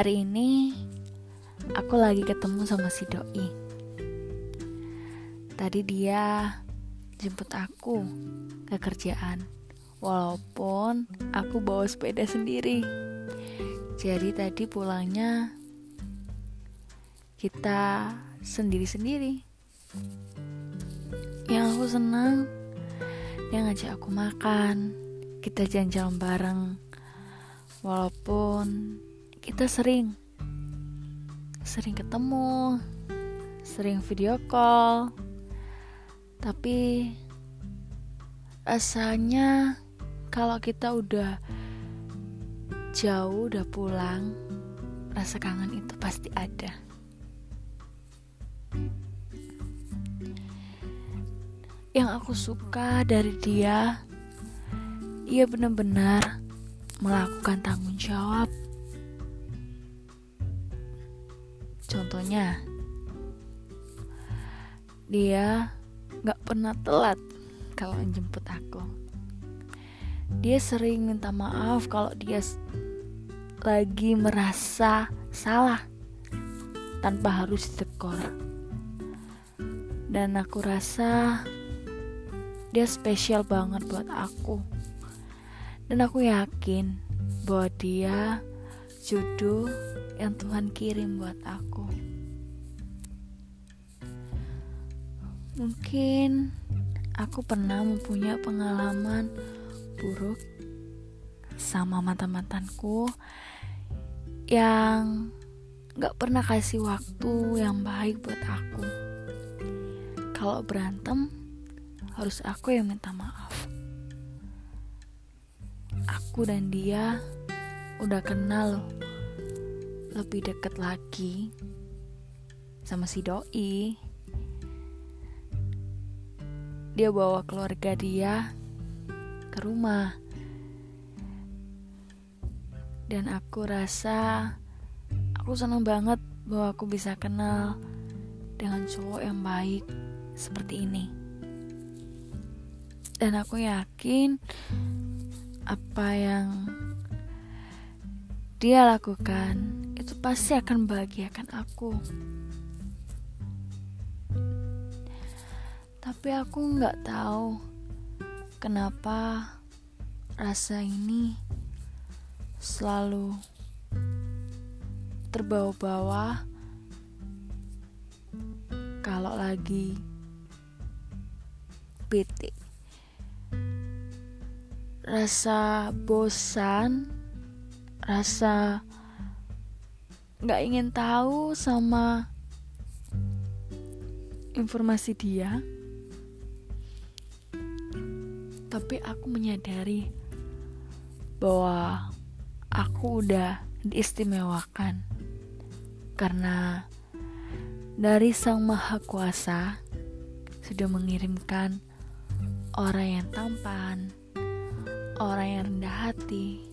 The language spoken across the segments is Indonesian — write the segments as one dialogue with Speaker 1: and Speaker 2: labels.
Speaker 1: Hari ini aku lagi ketemu sama si doi. Tadi dia jemput aku ke kerjaan. Walaupun aku bawa sepeda sendiri. Jadi tadi pulangnya kita sendiri-sendiri. Yang aku senang dia ngajak aku makan, kita jalan-jalan bareng. Walaupun kita sering sering ketemu, sering video call. Tapi rasanya kalau kita udah jauh udah pulang, rasa kangen itu pasti ada. Yang aku suka dari dia, ia benar-benar melakukan tanggung jawab. Contohnya, dia gak pernah telat kalau menjemput aku. Dia sering minta maaf kalau dia lagi merasa salah tanpa harus ditegur. Dan aku rasa dia spesial banget buat aku. Dan aku yakin bahwa dia jodoh yang Tuhan kirim buat aku. Mungkin aku pernah mempunyai pengalaman buruk sama mantan-mantanku yang gak pernah kasih waktu yang baik buat aku. Kalau berantem, harus aku yang minta maaf. Aku dan dia udah kenal lebih deket lagi sama si doi. Dia bawa keluarga dia ke rumah. Dan aku rasa aku senang banget bahwa aku bisa kenal dengan cowok yang baik seperti ini dan aku yakin apa yang dia lakukan itu pasti akan bahagiakan aku. Tapi aku nggak tahu kenapa rasa ini selalu terbawa-bawa kalau lagi bete. Rasa bosan, rasa nggak ingin tahu sama informasi dia. Tapi aku menyadari bahwa aku udah diistimewakan karena dari Sang Maha Kuasa sudah mengirimkan orang yang tampan, orang yang rendah hati,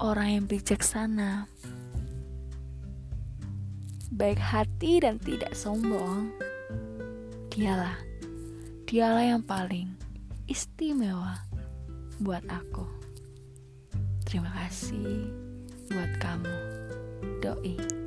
Speaker 1: orang yang bijaksana, baik hati dan tidak sombong. Dialah, dialah yang paling istimewa buat aku. Terima kasih buat kamu, doi.